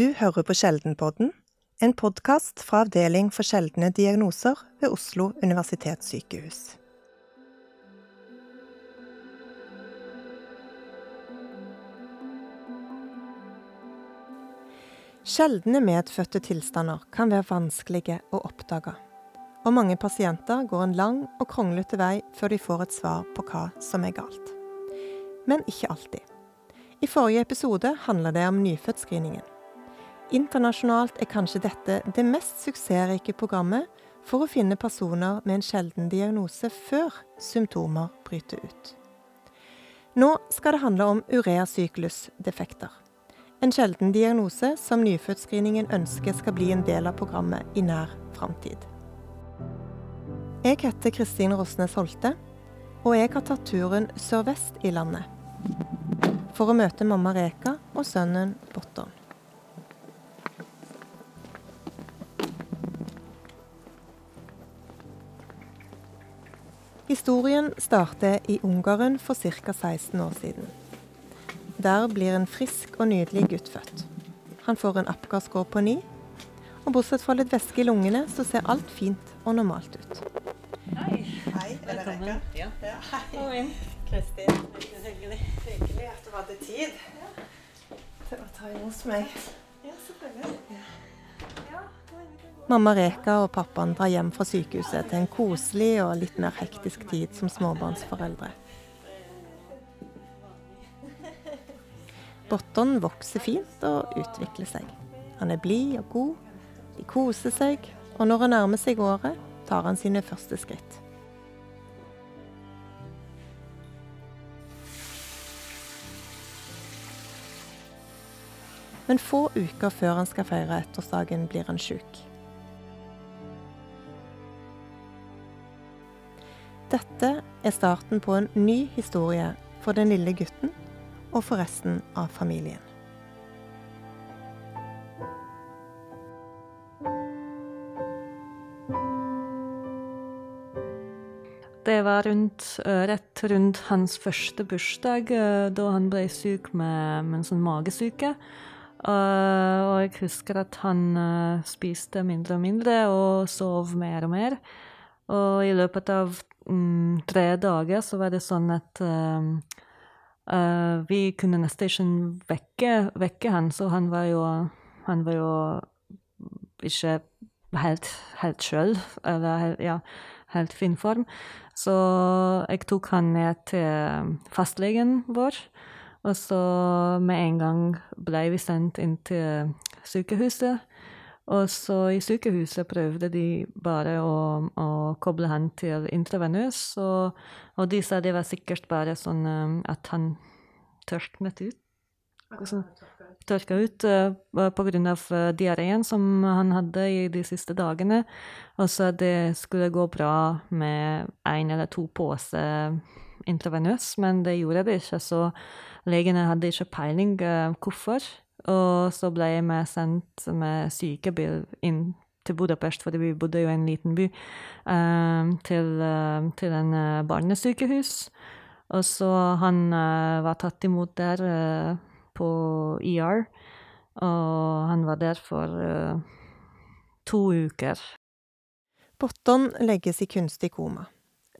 Du hører på Sjeldenpodden, en podkast fra Avdeling for sjeldne diagnoser ved Oslo universitetssykehus. Sjeldne medfødte tilstander kan være vanskelige å oppdage, og mange pasienter går en lang og kronglete vei før de får et svar på hva som er galt. Men ikke alltid. I forrige episode handla det om nyfødtscreeningen. Internasjonalt er kanskje dette det mest suksessrike programmet for å finne personer med en sjelden diagnose før symptomer bryter ut. Nå skal det handle om ureasyklusdefekter. En sjelden diagnose som nyfødtscreeningen ønsker skal bli en del av programmet i nær framtid. Jeg heter Kristin Rosnes Holte, og jeg har tatt turen sørvest i landet. For å møte mamma Reka og sønnen Botton. Historien starter i Ungarn for ca. 16 år siden. Der blir en frisk og nydelig gutt født. Han får en Apgar-score på ni, og bortsett fra litt væske i lungene, så ser alt fint og normalt ut. Hei. Hei, er det Reka? Ja. Ja, hei. Kom inn. Kristin. Hyggelig. Hyggelig at du hadde tid til å ta imot meg. Mamma Reka og pappaen drar hjem fra sykehuset til en koselig og litt mer hektisk tid som småbarnsforeldre. Botton vokser fint og utvikler seg. Han er blid og god, de koser seg, og når han nærmer seg året, tar han sine første skritt. Men få uker før han skal feire ettårsdagen, blir han sjuk. Dette er starten på en ny historie for den lille gutten og for resten av familien. Det var rundt, eh, rett rundt hans første bursdag, eh, da han ble syk med, med en sånn magesyke. Eh, og jeg husker at han spiste mindre og mindre og sov mer og mer. Og i løpet av mm, tre dager så var det sånn at um, uh, vi kunne nesten ikke vekke, vekke han, så han var jo, han var jo ikke helt, helt sjøl, eller ja, helt fin form. Så jeg tok han ned til fastlegen vår, og så med en gang ble vi sendt inn til sykehuset. Og så i sykehuset prøvde de bare å, å koble han til intravenøs, og, og de sa det var sikkert bare sånn eh, at han tørknet ut. Sånn, tørka ut uh, av uh, diareen som han hadde i de siste dagene. Og så det skulle gå bra med én eller to poser intravenøs, men det gjorde det ikke, så legene hadde ikke peiling uh, hvorfor. Og så ble jeg sendt med sykebil inn til Budapest, fordi vi bodde jo i en liten by, eh, til, eh, til en eh, barnesykehus. Og så han var tatt imot der på ER, og han var der for to uker. Botton legges i kunstig koma.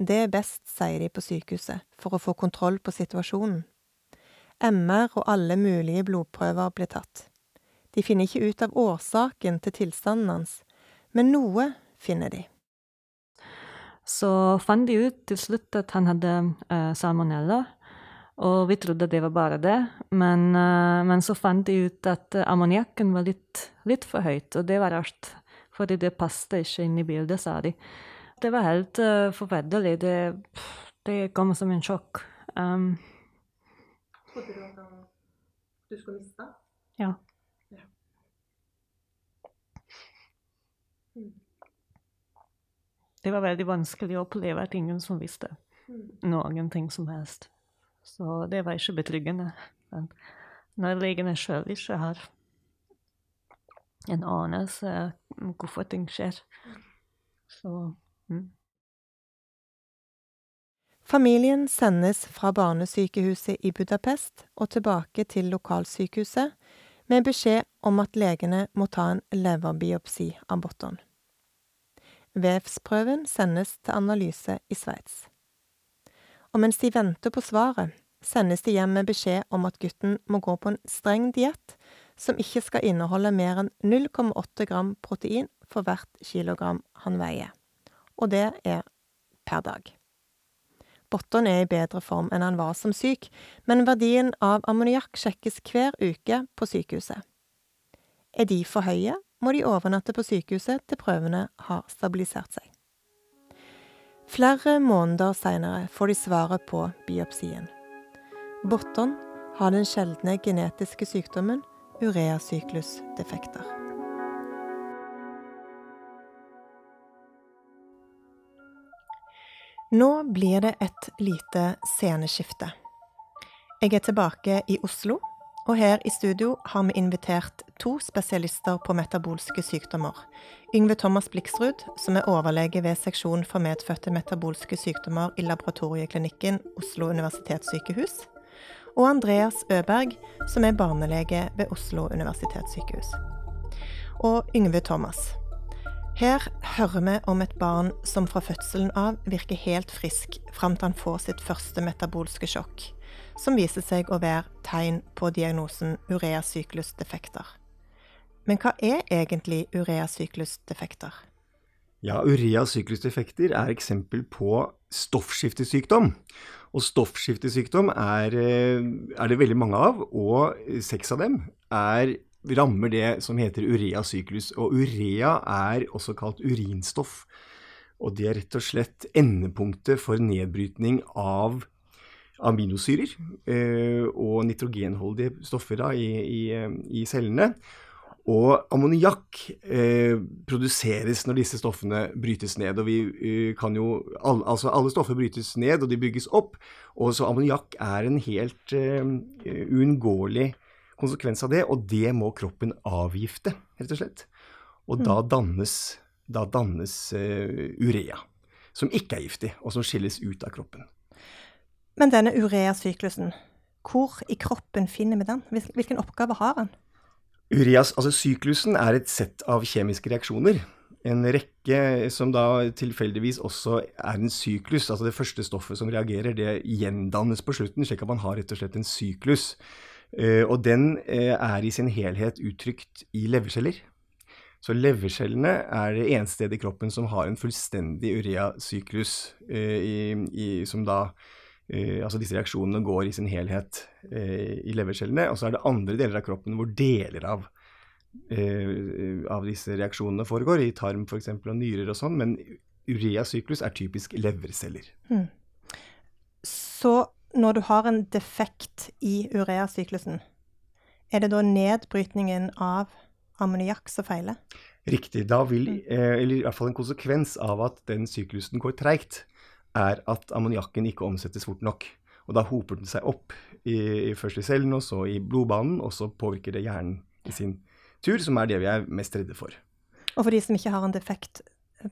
Det er best, sier de på sykehuset, for å få kontroll på situasjonen. MR og alle mulige blodprøver blir tatt. De finner ikke ut av årsaken til tilstanden hans, men noe finner de. Så fant de ut til slutt at han hadde uh, salmonella, og vi trodde det var bare det. Men, uh, men så fant de ut at ammoniakken var litt, litt for høyt, og det var rart. Fordi det passet ikke inn i bildet, sa de. Det var helt uh, forferdelig. Det, det kom som en sjokk. Um, Trodde du at du skulle miste? ja. Det var veldig vanskelig å oppleve at ingen som visste noen ting som helst. Så det var ikke betryggende. Men når legene sjøl ikke har en anelse om hvorfor ting skjer, så mm. Familien sendes fra barnesykehuset i Budapest og tilbake til lokalsykehuset med beskjed om at legene må ta en leverbiopsi av Botton. Vevsprøven sendes til analyse i Sveits. Og mens de venter på svaret, sendes de hjem med beskjed om at gutten må gå på en streng diett som ikke skal inneholde mer enn 0,8 gram protein for hvert kilogram han veier. Og det er per dag. Botton er i bedre form enn han var som syk, men verdien av ammoniakk sjekkes hver uke på sykehuset. Er de for høye, må de overnatte på sykehuset til prøvene har stabilisert seg. Flere måneder seinere får de svaret på biopsien. Botton har den sjeldne genetiske sykdommen ureasyklusdefekter. Nå blir det et lite sceneskifte. Jeg er tilbake i Oslo, og her i studio har vi invitert to spesialister på metabolske sykdommer. Yngve Thomas Bliksrud, som er overlege ved seksjon for medfødte metabolske sykdommer i Laboratorieklinikken Oslo universitetssykehus. Og Andreas Øberg, som er barnelege ved Oslo universitetssykehus. Og Yngve Thomas. Her hører vi om et barn som fra fødselen av virker helt frisk fram til han får sitt første metabolske sjokk som viser seg å være tegn på diagnosen ureasyklusdefekter. Men hva er egentlig ureasyklusdefekter? Ja, ureasyklusdefekter er eksempel på stoffskiftesykdom. Og stoffskiftesykdom er, eh, er, det veldig mange av, og seks av dem er, rammer det som heter ureasyklus. Og urea er også kalt urinstoff. Og det er rett og slett endepunktet for nedbrytning av aminosyrer eh, og nitrogenholdige stoffer da, i, i, eh, i, cellene. Og ammoniakk eh, produseres når disse stoffene brytes ned. og vi eh, kan jo, al altså Alle stoffer brytes ned, og de bygges opp. og Så ammoniakk er en helt eh, uunngåelig konsekvens av det, og det må kroppen avgifte, rett og slett. Og mm. da dannes, da dannes uh, urea, som ikke er giftig, og som skilles ut av kroppen. Men denne ureasyklusen, hvor i kroppen finner vi den? Hvilken oppgave har den? Ureas, altså Syklusen er et sett av kjemiske reaksjoner. En rekke som da tilfeldigvis også er en syklus. Altså det første stoffet som reagerer, det gjendannes på slutten, slik at man har rett og slett en syklus. Eh, og den eh, er i sin helhet uttrykt i leverceller. Så levercellene er det eneste stedet i kroppen som har en fullstendig ureasyklus, eh, som da altså disse reaksjonene går i sin helhet i levercellene. Og så er det andre deler av kroppen hvor deler av, av disse reaksjonene foregår, i tarm f.eks. og nyrer og sånn. Men ureasyklus er typisk leverceller. Mm. Så når du har en defekt i ureasyklusen, er det da nedbrytningen av ammoniakk som feiler? Riktig. Da vil, hmm. eller i hvert fall en konsekvens av at den syklusen går treigt, er at ammoniakken ikke omsettes fort nok. Og da hoper den seg opp, i, først i cellen, og så i blodbanen, og så påvirker det hjernen i sin tur, som er det vi er mest redde for. Og for de som ikke har en defekt,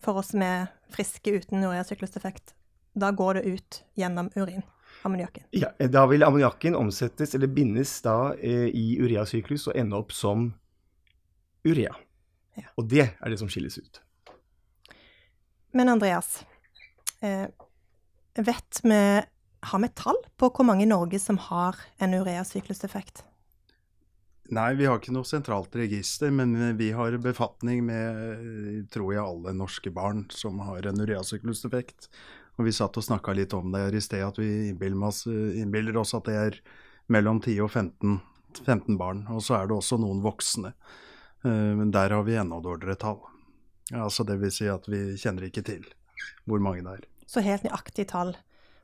for oss som er friske uten ureasyklusdefekt, da går det ut gjennom urin? Ammoniakken. Ja, da vil ammoniakken omsettes, eller bindes da eh, i ureasyklus og ende opp som urea. Ja. Og det er det som skilles ut. Men Andreas, eh, Vet vi Har vi tall på hvor mange i Norge som har en ureasykluseffekt? Nei, vi har ikke noe sentralt register, men vi har befatning med tror jeg alle norske barn som har en ureasykluseffekt. Og vi satt og snakka litt om det her i sted, at vi innbiller oss at det er mellom 10 og 15, 15 barn. Og så er det også noen voksne. Eh, men der har vi enda dårligere tall. Altså det vil si at vi kjenner ikke til hvor mange det er. Så helt nøyaktig tall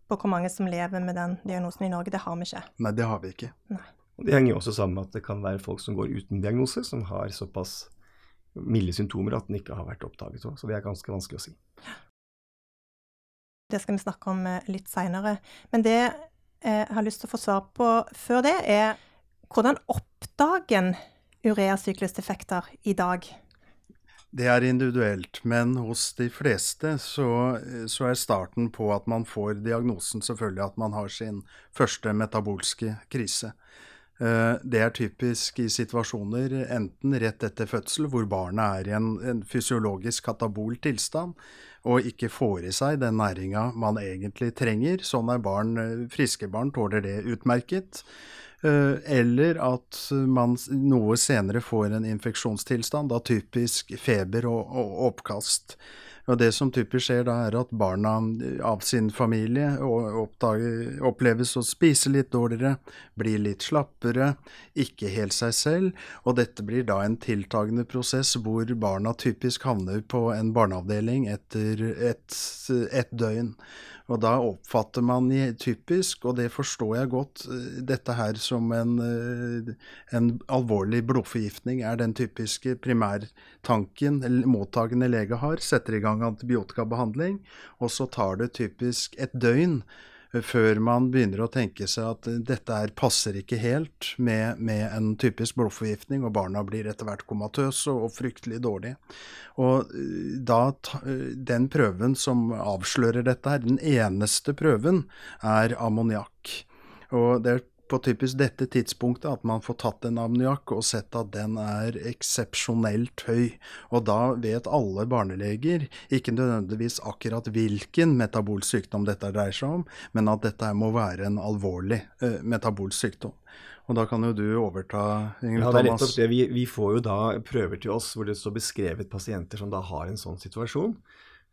på hvor mange som lever med den diagnosen i Norge, det har vi ikke. Nei, det har vi ikke. Nei. Det henger jo også sammen med at det kan være folk som går uten diagnose, som har såpass milde symptomer at den ikke har vært oppdaget òg. Så det er ganske vanskelig å si. Det skal vi snakke om eh, litt seinere. Men det eh, jeg har lyst til å få svar på før det, er hvordan oppdager en ureasyklusdefekter i dag? Det er individuelt, men hos de fleste så, så, er starten på at man får diagnosen selvfølgelig at man har sin første metabolske krise. Eh, det er typisk i situasjoner enten rett etter fødsel, hvor barnet er i en, en fysiologisk katabol tilstand og ikke får i seg den næringa man egentlig trenger. Sånn er barn, eh, friske barn tåler det utmerket. Eh, eller at man noe senere får en infeksjonstilstand, da typisk feber og, og oppkast. Og Det som typisk skjer da, er at barna av sin familie oppdager, oppleves å spise litt dårligere, blir litt slappere, ikke helt seg selv. Og dette blir da en tiltagende prosess hvor barna typisk havner på en barneavdeling etter et, et døgn. Og da oppfatter man typisk, og det forstår jeg godt, eh, dette her som en, eh, en alvorlig blodforgiftning er den typiske primærtanken mottagende lege har. Setter i gang antibiotikabehandling, og så tar det typisk et døgn før man begynner å tenke seg at dette her passer ikke helt med, med en typisk blodforgiftning, og barna blir etter hvert komatøse og, og fryktelig dårlige. Og eh, da, eh, Den prøven som avslører dette her, den eneste prøven, er ammoniakk. Og det er på typisk dette tidspunktet at man får tatt en ammoniakk og sett at den er eksepsjonelt høy. Og da vet alle barneleger ikke nødvendigvis akkurat hvilken metabolsk sykdom dette dreier seg om, men at dette må være en alvorlig eh, metabolsk sykdom. Og da kan jo du overta, Ingrid ja, det er det. Vi, vi får jo da prøver til oss hvor det står beskrevet pasienter som da har en sånn situasjon.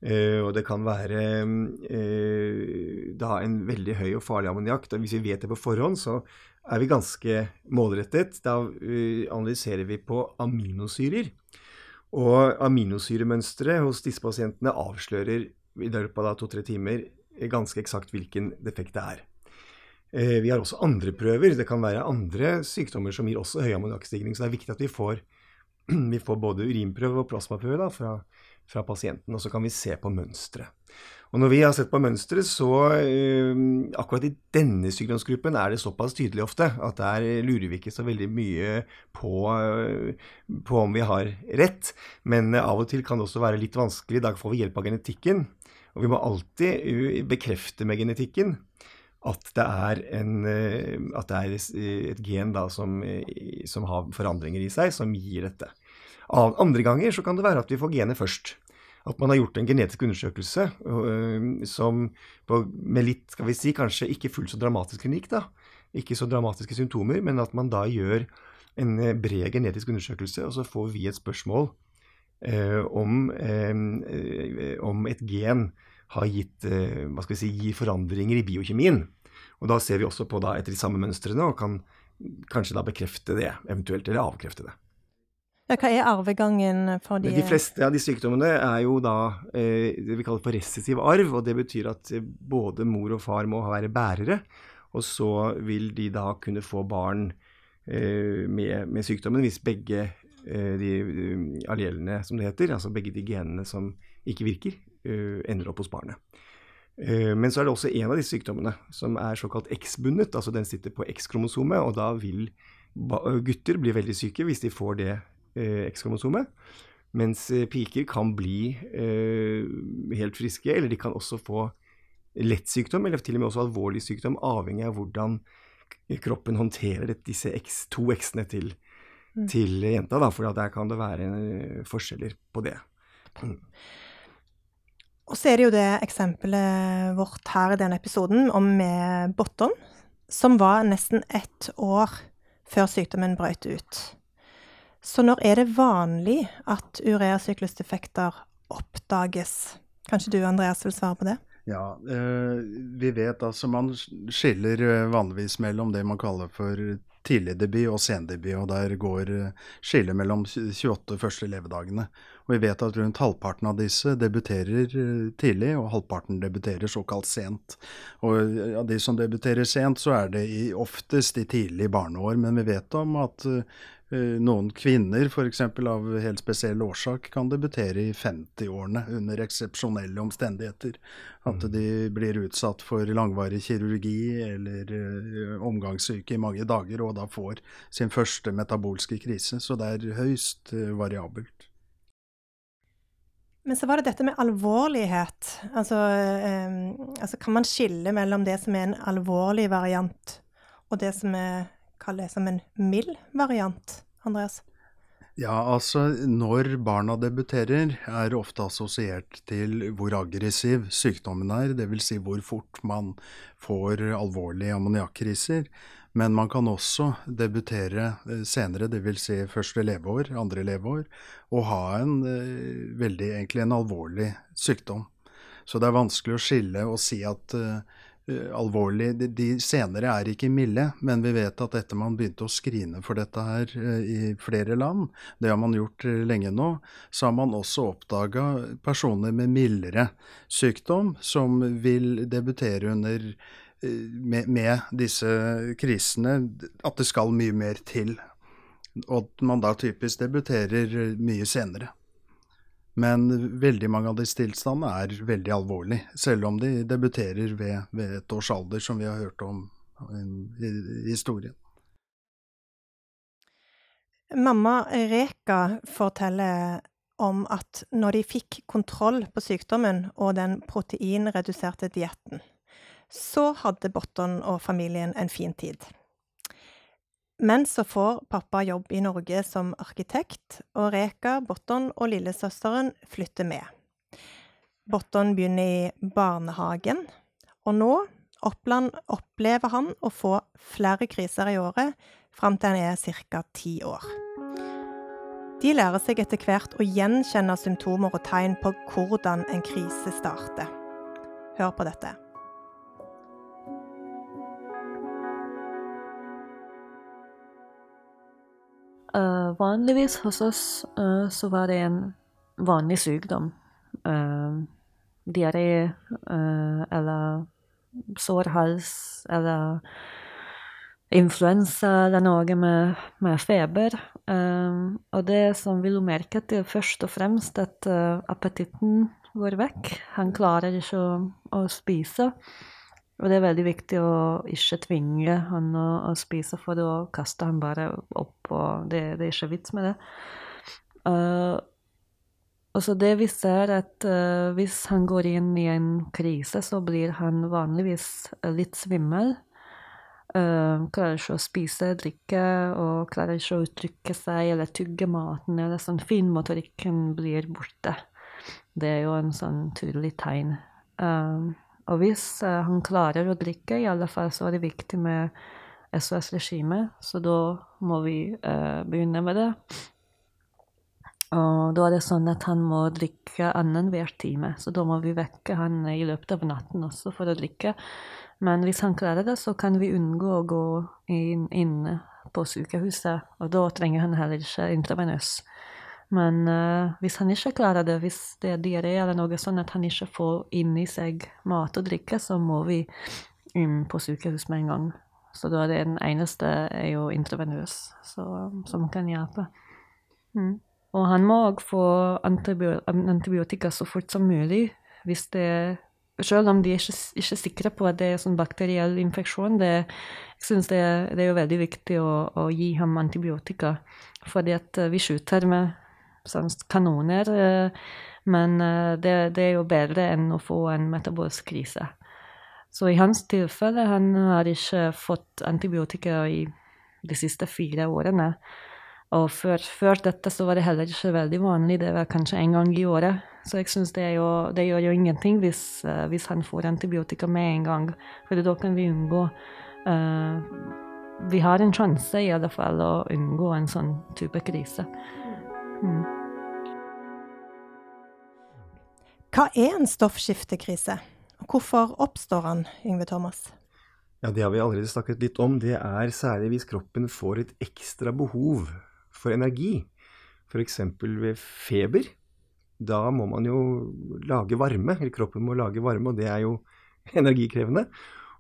Uh, og det kan være uh, da en veldig høy og farlig ammoniakk. Hvis vi vet det på forhånd, så er vi ganske målrettet. Da uh, analyserer vi på aminosyrer. Og aminosyremønsteret hos disse pasientene avslører i løpet av to-tre timer ganske eksakt hvilken defekt det er. Vi har også andre prøver. Det kan være andre sykdommer som gir også høy ammoniakkstigning. Så det er viktig at vi får, vi får både urinprøve og plasmaprøve da, fra fra pasienten, og så kan vi se på mønsteret. Og når vi har sett på mønsteret, så uh, akkurat i denne sykdomsgruppen er det såpass tydelig ofte at der lurer vi ikke så veldig mye på, uh, på om vi har rett. Men uh, av og til kan det også være litt vanskelig. Da får vi hjelp av genetikken. Og vi må alltid bekrefte med genetikken at det er, en, at det er et gen da, som, som har forandringer i seg, som gir dette. Andre ganger så kan det være at vi får genet først. At man har gjort en genetisk undersøkelse øh, som på, med litt, skal vi si, kanskje ikke fullt så dramatisk klinikk, da. Ikke så dramatiske symptomer, men at man da gjør en øh, bred genetisk undersøkelse, og så får vi et spørsmål eh, om, eh, om, et gen har gitt eh, hva skal vi si, gir forandringer i biokjemien. Og da ser vi også på da etter de samme mønstrene og kan kanskje da bekrefte det, eventuelt, eller avkrefte det. Ja, hva er arvegangen for de De fleste av de sykdommene er jo da eh, det vi kaller for resistiv arv. og Det betyr at eh, både mor og far må være bærere. Og så vil de da kunne få barn eh, med, med, sykdommen hvis begge eh, de allelene, som det heter, altså begge de genene som ikke virker, eh, ender opp hos barnet. Eh, men så er det også en av disse sykdommene som er såkalt X-bundet. altså Den sitter på X-kromosomet, og da vil gutter bli veldig syke hvis de får det X-kromosomet. Mens eh, piker kan bli eh, helt friske, eller de kan også få lett sykdom, eller til og med også alvorlig sykdom, avhengig av hvordan kroppen håndterer disse X, to X-ene til, mm. til, jenta. Da, for der kan det være eh, forskjeller på det. Mm. Og så er det jo det eksempelet vårt her i denne episoden om med Botton, som var nesten ett år før sykdommen brøt ut. Så når er det vanlig at ureasyklusdefekter oppdages? Kanskje du, Andreas, vil svare på det? Ja, eh, vi vet altså man skiller eh, vanligvis mellom det man kaller for tidlig debut og sendebut, og der går eh, skillet mellom 28 første levedagene. Og vi vet at rundt halvparten av disse debuterer tidlig, og halvparten debuterer såkalt sent. Og av de som debuterer sent, så er det oftest i tidlig barneår, men vi vet om at noen kvinner f.eks. av helt spesiell årsak kan debutere i 50-årene under eksepsjonelle omstendigheter. At mm. de blir utsatt for langvarig kirurgi eller uh, omgangssyke i mange dager og da får sin første metabolske krise. Så det er høyst uh, variabelt. Men så var det dette med alvorlighet. Altså, eh, altså kan man skille mellom det som er en alvorlig variant, og det som er kalle det som en mild variant, Andreas? Ja, altså når barna debuterer, er ofte assosiert til hvor aggressiv sykdommen er, dvs. Si hvor fort man får alvorlige ammoniakkriser. Men man kan også debutere eh, senere, dvs. Si første leveår, andre leveår, og ha en eh, veldig, egentlig en alvorlig sykdom. Så det er vanskelig å skille og si at uh, alvorlig. De, de, senere er ikke milde, men vi vet at etter man begynte å skrine for dette her uh, i flere land, det har man gjort uh, lenge nå, så har man også oppdaga personer med mildere sykdom som vil debutere under med, med, disse krisene, at det skal mye mer til. Og at man da typisk debuterer mye senere. Men veldig mange av disse tilstandene er veldig alvorlige, selv om de debuterer ved, ved et års alder, som vi har hørt om i, historien. Mamma Reka forteller om at når de fikk kontroll på sykdommen og den proteinreduserte dietten, så hadde Botton og familien en fin tid. Men så får pappa jobb i Norge som arkitekt, og Reka, Botton og lillesøsteren flytter med. Botton begynner i barnehagen, og nå opplever han å få flere kriser i året fram til han er ca. ti år. De lærer seg etter hvert å gjenkjenne symptomer og tegn på hvordan en krise starter. Hør på dette. Vanligvis hos oss uh, så var det en vanlig sykdom. Uh, diaré eller sår hals eller influensa eller noe med, med feber. og det som vi merket, er først og fremst at appetitten går vekk. Han klarer ikke å, å spise. Og det er veldig viktig å ikke tvinge han å, å spise, for da kaster han bare opp, og det, det er ikke vits med det. Uh, og så det vi ser, at uh, hvis han går inn i en krise, så blir han vanligvis litt svimmel. Uh, klarer ikke å spise, drikke, og klarer ikke å uttrykke seg eller tygge maten. eller sånn Finmotorikken blir borte. Det er jo en sånn tydelig tegn. Uh, og hvis uh, han klarer å drikke, i alle fall så er det viktig med SOS-regimet, så da må vi uh, begynne med det. Og da er det sånn at han må drikke annenhver time, så da må vi vekke han i løpet av natten også for å drikke. Men hvis han klarer det, så kan vi unngå å gå inn, inn på sykehuset, og da trenger han heller ikke intravenøs. Men uh, hvis han ikke klarer det, hvis det er diaré eller noe sånn at han ikke får inni seg mat og drikke, så må vi inn på sykehus med en gang. Så da er det den eneste er jo intravenøs, så, som kan hjelpe. Mm. Og han må òg få antibiotika så fort som mulig hvis det selv om de er ikke, ikke sikre på at det er sånn bakteriell infeksjon. Det, jeg synes det, det, er veldig viktig å, å gi ham antibiotika. Fordi at vi skyter med kanoner. Eh, men eh, det, det, er jo bedre enn å få en metabolsk krise. Så i hans tilfelle han har ikke fått antibiotika i de siste fire årene. Og før, før, dette så var det heller ikke veldig vanlig, det var kanskje en gang i året. Så jeg syns det, det, gjør jo ingenting hvis, uh, hvis, han får antibiotika med en gang, for da kan vi unngå uh, Vi har en sjanse i alle fall å unngå en sånn type krise. Hva er en stoffskiftekrise, og hvorfor oppstår han, Yngve Thomas? Ja, Det har vi allerede snakket litt om. Det er særlig hvis kroppen får et ekstra behov for energi, f.eks. ved feber. Da må man jo lage varme, eller kroppen må lage varme, og det er jo energikrevende.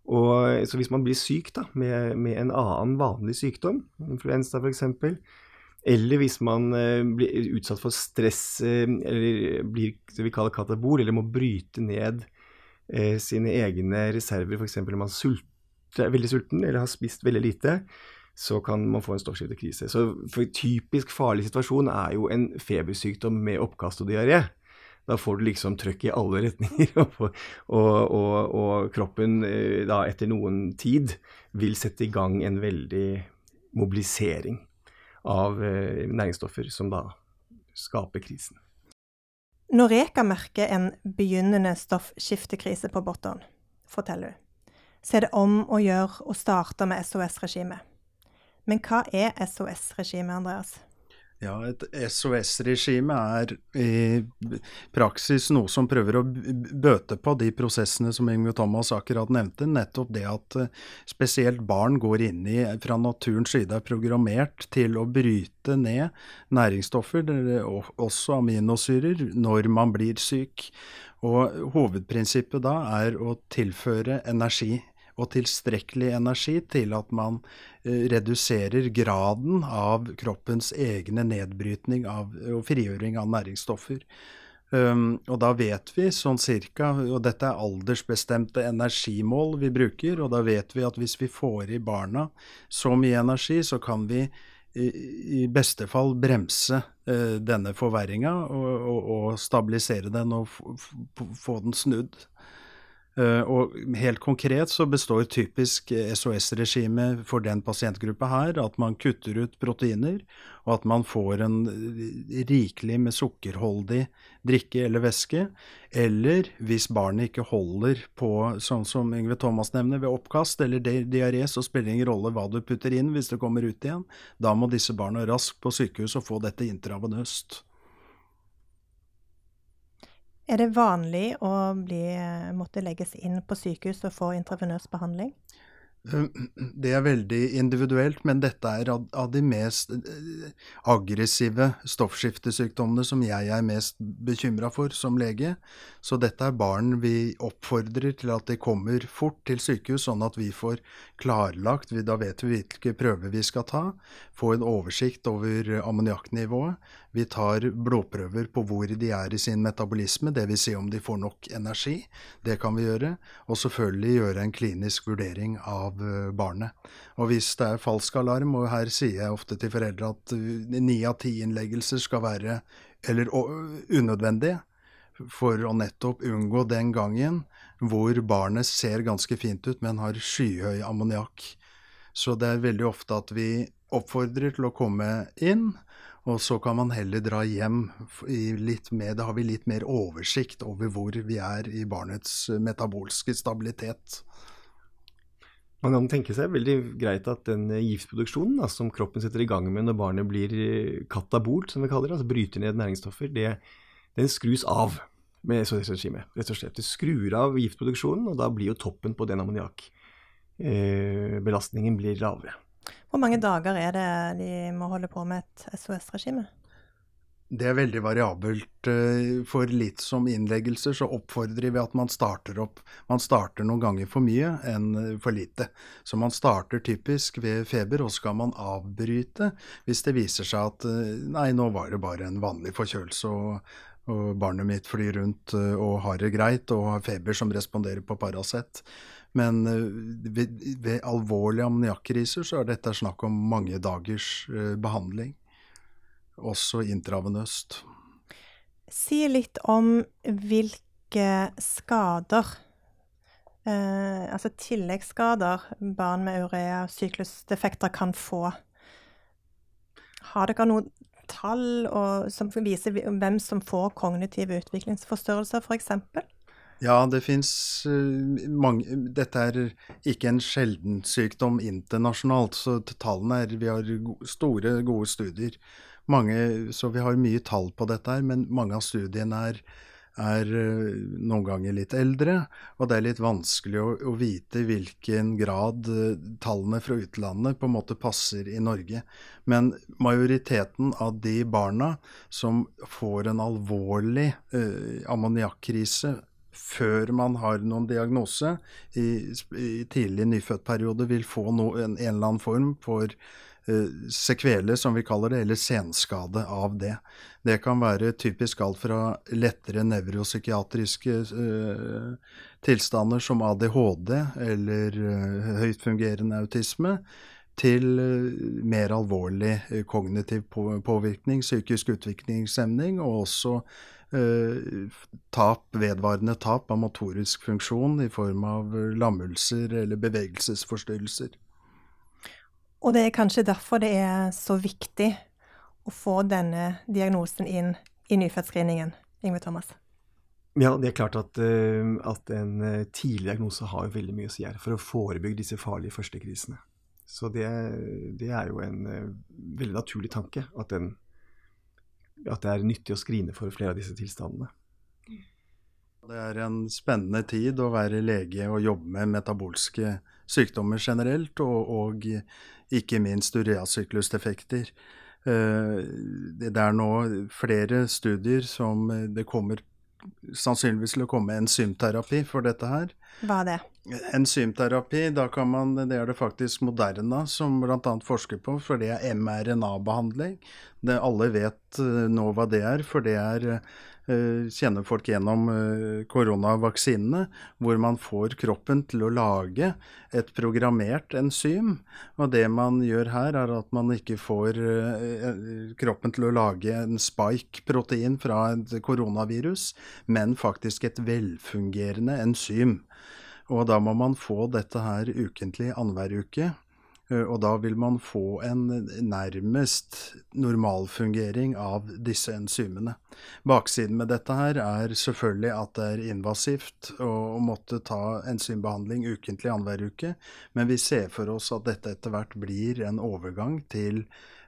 Og, så hvis man blir syk da, med, med en annen vanlig sykdom, influensa f.eks., eller hvis man eh, blir utsatt for stress eh, eller blir det vi kaller katabol, eller må bryte ned eh, sine egne reserver, f.eks. når man sulter, er veldig sulten eller har spist veldig lite, så kan man få en stoffskiftekrise. Så for typisk farlig situasjon er jo en febersykdom med oppkast og diaré. Da får du liksom trøkk i alle retninger, og, og, og, og kroppen da etter noen tid vil sette i gang en veldig mobilisering av eh, næringsstoffer som da skaper krisen. Når Reka merker en begynnende stoffskiftekrise på Botton, forteller hun, så er det om å gjøre å starte med SOS-regimet. Men hva er SOS-regimet, Andreas? Ja, et SOS-regime er i praksis noe som prøver å bøte på de prosessene som Yngve Thomas akkurat nevnte. Nettopp det at eh, spesielt barn går inn i, fra naturens side er programmert til å bryte ned næringsstoffer, også aminosyrer, når man blir syk. Og hovedprinsippet da er å tilføre energi og tilstrekkelig energi til at man eh, reduserer graden av kroppens egne nedbrytning av, og frigjøring av næringsstoffer. Um, og da vet vi sånn cirka, og dette er aldersbestemte energimål vi bruker, og da vet vi at hvis vi får i barna så mye energi, så kan vi i, beste fall bremse uh, denne forverringa og, og, og, stabilisere den og få den snudd. Uh, og helt konkret så består typisk SOS-regimet for den pasientgruppa her at man kutter ut proteiner, og at man får en eh, rikelig med sukkerholdig drikke eller væske. Eller hvis barnet ikke holder på, sånn som Yngve Thomas nevner, ved oppkast eller diaré, så spiller det ingen rolle hva du putter inn hvis det kommer ut igjen. Da må disse barna raskt på sykehus og få dette intravenøst. Er det vanlig å bli, måtte legges inn på sykehus og få intravenøs behandling? Det er veldig individuelt, men dette er av de mest eh, aggressive stoffskiftesykdommene som jeg er mest bekymra for som lege. Så dette er barn vi oppfordrer til at de kommer fort til sykehus, sånn at vi får klarlagt, da vet vi hvilke prøver vi skal ta, få en oversikt over ammoniakknivået. Vi tar blodprøver på hvor de er i sin metabolisme, dvs. Si om de får nok energi. Det kan vi gjøre. Og selvfølgelig gjøre en klinisk vurdering av eh, barnet. Og hvis det er falsk alarm, og her sier jeg ofte til foreldre at eh, ni av ti innleggelser skal være eller unødvendige, for å nettopp unngå den gangen hvor barnet ser ganske fint ut, men har skyhøy ammoniakk. Så det er veldig ofte at vi oppfordrer til å komme inn, og så kan man heller dra hjem. Mer, da har vi litt mer oversikt over hvor vi er i barnets metabolske stabilitet. Man kan tenke seg veldig greit at den giftproduksjonen da, som kroppen setter i gang med når barnet blir eh, katabolt, som vi kaller det, altså bryter ned næringsstoffer, det, den skrus av med SOS-regimet. rett og slett. Det skrur av giftproduksjonen, og da blir jo toppen på den ammoniakkbelastningen eh, lavere. Hvor mange dager er det de må holde på med et SOS-regime? Det er veldig variabelt. Eh, for litt som innleggelser så oppfordrer vi at man starter opp. Man starter noen ganger for mye enn for lite. Så man starter typisk ved feber, og skal man avbryte hvis det viser seg at eh, nei, nå var det bare en vanlig forkjølelse. og og barnet mitt flyr rundt eh, og har det greit og har feber som responderer på Paracet. Men ved, ved alvorlige ammoniakkriser så er dette snakk om mange dagers eh, behandling, også intravenøst. Si litt om hvilke skader, eh, altså tilleggsskader, barn med urea og syklusdefekter kan få. Har dere noen tall og, som viser hvem som får kognitive utviklingsforstørrelser, f.eks.? Ja, det fins uh, mange Dette er ikke en sjelden sykdom internasjonalt, så tallene er Vi har store, gode studier. Mange, så vi har mye tall på dette her, men mange av studiene er, er uh, noen ganger litt eldre, og det er litt vanskelig å, å vite i hvilken grad uh, tallene fra utlandet på en måte passer i Norge. Men majoriteten av de barna som får en alvorlig uh, ammoniakkrise før man har noen diagnose, i, i tidlig nyfødtperiode vil få no, en, en, eller annen form for uh, sekvele, som vi kaller det, eller senskade av det. Det kan være typisk alt fra lettere nevropsykiatriske uh, tilstander som ADHD eller uh, høyt fungerende autisme, til mer alvorlig kognitiv påvirkning, psykisk utviklingshemning, og også Eh, tap, vedvarende tap av motorisk funksjon i form av lammelser eller bevegelsesforstyrrelser. Og det er kanskje derfor det er så viktig å få denne diagnosen inn i nyfødtscreeningen, Yngve Thomas? Ja, det er klart at, uh, at en uh, tidlig diagnose har veldig mye å si her for å forebygge disse farlige førstekrisene. Så det, det er jo en uh, veldig naturlig tanke at, den, at, det er nyttig å skrine for flere av disse tilstandene. Det er en spennende tid å være lege og jobbe med metabolske sykdommer generelt, og, og ikke minst ureasyklusdefekter. Det er nå flere studier som det kommer sannsynligvis til å komme enzymterapi for dette her. Hva er det? Enzymterapi, da kan man, det er det faktisk Moderna som bl.a. forsker på, for det er mRNA-behandling. Alle vet uh, nå hva det er, for det er kjenner folk gjennom uh, koronavaksinene, hvor man får kroppen til å lage et programmert enzym. Og det man gjør her, er at man ikke får kroppen til å lage en spike-protein fra et koronavirus, men faktisk et velfungerende enzym. Og da må man få dette her ukentlig annenhver uke. Eh, og da vil man få en nærmest normalfungering av disse enzymene. Baksiden med dette her er selvfølgelig at det er invasivt å måtte ta enzymbehandling ukentlig annenhver uke, men vi ser for oss at dette etter hvert blir en overgang til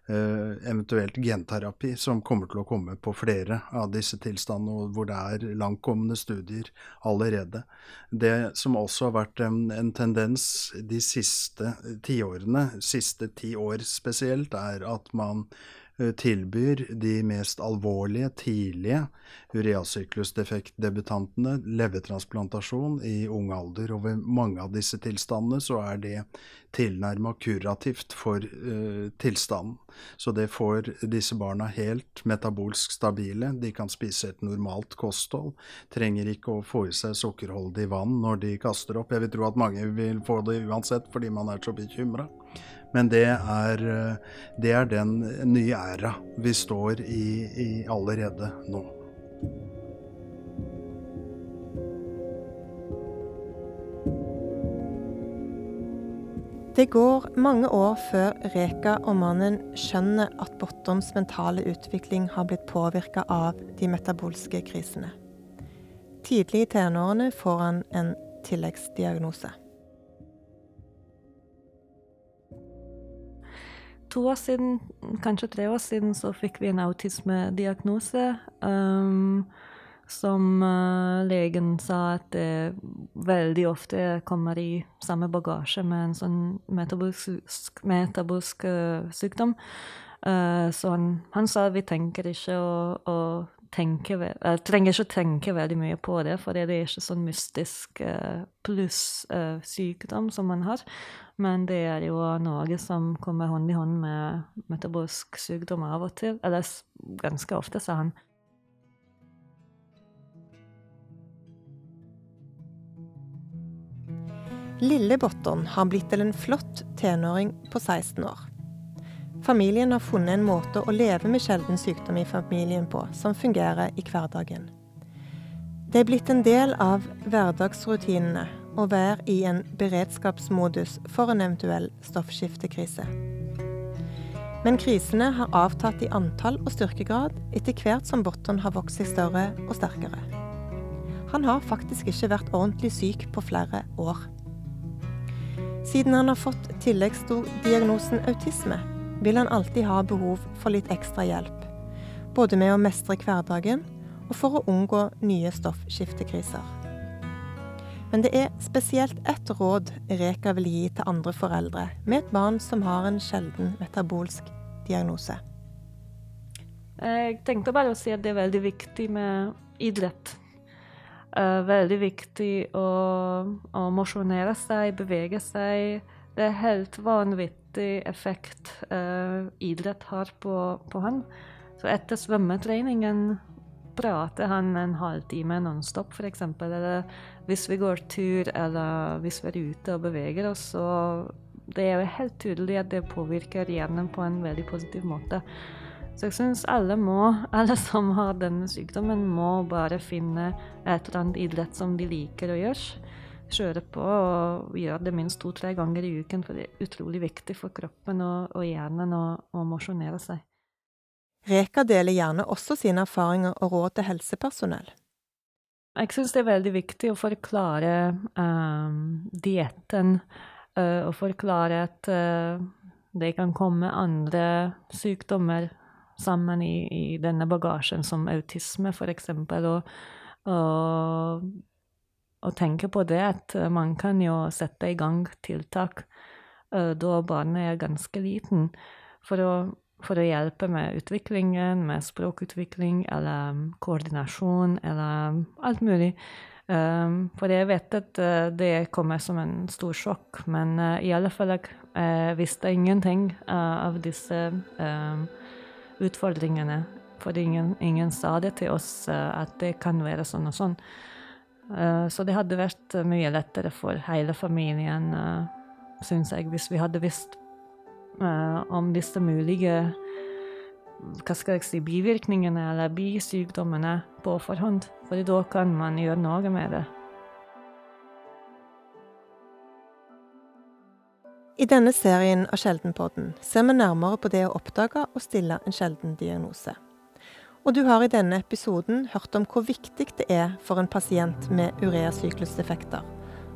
eventuelt genterapi, som kommer til å komme på flere av disse tilstandene, og hvor det er langtkommende studier allerede. Det som også har vært en, en tendens de siste tiårene, siste ti år spesielt, er at man Eh, tilbyr de mest alvorlige, tidlige ureasyklusdefektdebutantene levertransplantasjon i ung alder. Og ved mange av disse tilstandene så er det tilnærma kurativt for uh, tilstanden. Så det får disse barna helt metabolsk stabile. De kan spise et normalt kosthold. Trenger ikke å få i seg sukkerholdig vann når de kaster opp. Jeg vil tro at mange vil få det uansett fordi man er så bekymra. Men det er, eh, det er den nye æra vi står i, i allerede nå. Det går mange år før Reka og mannen skjønner at Bottoms mentale utvikling har blitt påvirka av de metabolske krisene. Tidlig i tenårene får han en tilleggsdiagnose. To år siden, kanskje tre år siden, så fikk vi en autismediagnose. Um, som uh, legen sa at det veldig ofte kommer i samme bagasje med en sånn metabolsk, metabolsk uh, sykdom. Uh, så han, han, sa vi tenker ikke å, å tenke Jeg trenger ikke tenke veldig mye på det, for det er ikke sånn mystisk pluss sykdom som man har. Men det er jo noe som kommer hånd i hånd med metabolsk sykdom av og til. Eller ganske ofte, sa han. Lille Botton har blitt til en flott tenåring på 16 år. Familien har funnet en måte å leve med sjelden sykdom i familien på som fungerer i hverdagen. Det er blitt en del av hverdagsrutinene å være i en beredskapsmodus for en eventuell stoffskiftekrise. Men krisene har avtatt i antall og styrkegrad etter hvert som Botton har vokst seg større og sterkere. Han har faktisk ikke vært ordentlig syk på flere år. Siden han har fått tilleggsdiagnosen autisme, vil han alltid ha behov for litt ekstra hjelp. Både med å mestre hverdagen og for å unngå nye stoffskiftekriser. Men det er spesielt ett råd Reka vil gi til andre foreldre med et barn som har en sjelden metabolsk diagnose. Jeg tenkte bare å si at det er veldig viktig med idrett. Uh, veldig viktig å, å mosjonere seg, bevege seg. Det er helt vanvittig effekt uh, idrett har på, på han. Så etter svømmetreningen prater han en halvtime nonstop, f.eks. Eller hvis vi går tur, eller hvis vi er ute og beveger oss, så det er jo helt tydelig at det påvirker hjernen på en veldig positiv måte. Så jeg syns alle må, alle som har denne sykdommen, må bare finne et eller annet idrett som de liker å gjøre. Kjøre på og gjøre det minst to-tre ganger i uken, for det er utrolig viktig for kroppen og, og hjernen å, mosjonere seg. Reka deler gjerne også sine erfaringer og råd til helsepersonell. Jeg syns det er veldig viktig å forklare um, dietten, uh, og forklare at uh, det kan komme andre sykdommer sammen i, i denne bagasjen, som autisme, f.eks. Og, og, og tenke på det at man kan jo sette i gang tiltak uh, da barnet er ganske liten, for å for å hjelpe med utviklingen, med språkutvikling eller um, koordinasjon eller um, alt mulig. Um, for jeg vet at det kommer som en stor sjokk, men i alle fall jeg visste ingenting av disse utfordringene. For ingen, ingen, sa det til oss at det kan være sånn og sånn. Uh, så det hadde vært mye lettere for hele familien, uh, syns jeg, hvis vi hadde visst om disse mulige hva skal jeg si, bivirkningene eller bisykdommene på forhånd. For da kan man gjøre noe med det. I denne serien av Sjeldenpodden ser vi nærmere på det å oppdage og stille en sjelden diagnose. Og du har i denne episoden hørt om hvor viktig det er for en pasient med ureasyklusdefekter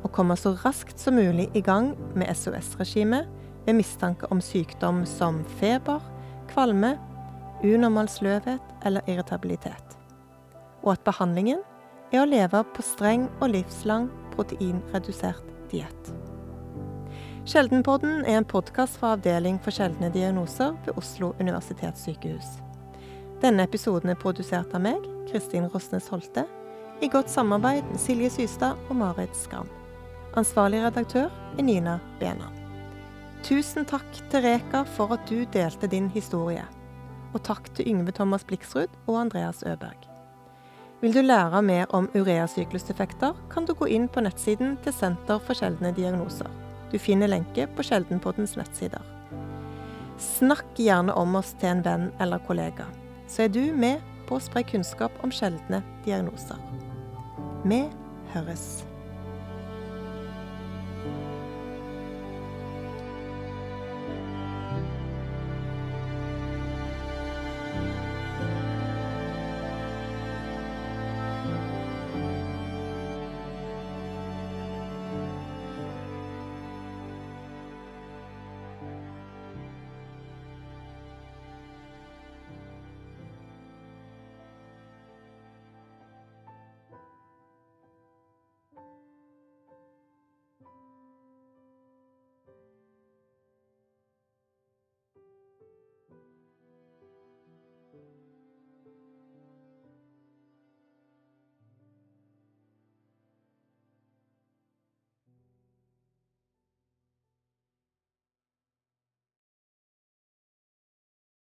å komme så raskt som mulig i gang med SOS-regimet ved mistanke om sykdom som feber, kvalme, unormal sløvhet eller irritabilitet. Og at behandlingen er å leve på streng og livslang proteinredusert diett. Sjeldenpodden er en podkast fra Avdeling for sjeldne diagnoser ved Oslo universitetssykehus. Denne episoden er produsert av meg, Kristin Rosnes Holte, i godt samarbeid med Silje Systad og Marit Skram. Ansvarlig redaktør er Nina Benan. Tusen takk til Reka for at du delte din historie. Og takk til Yngve Thomas Bliksrud og Andreas Øberg. Vil du lære mer om ureasyklusdefekter, kan du gå inn på nettsiden til Senter for sjeldne diagnoser. Du finner lenke på Sjeldenpoddens nettsider. Snakk gjerne om oss til en venn eller kollega, så er du med på å spre kunnskap om sjeldne diagnoser. Vi høres.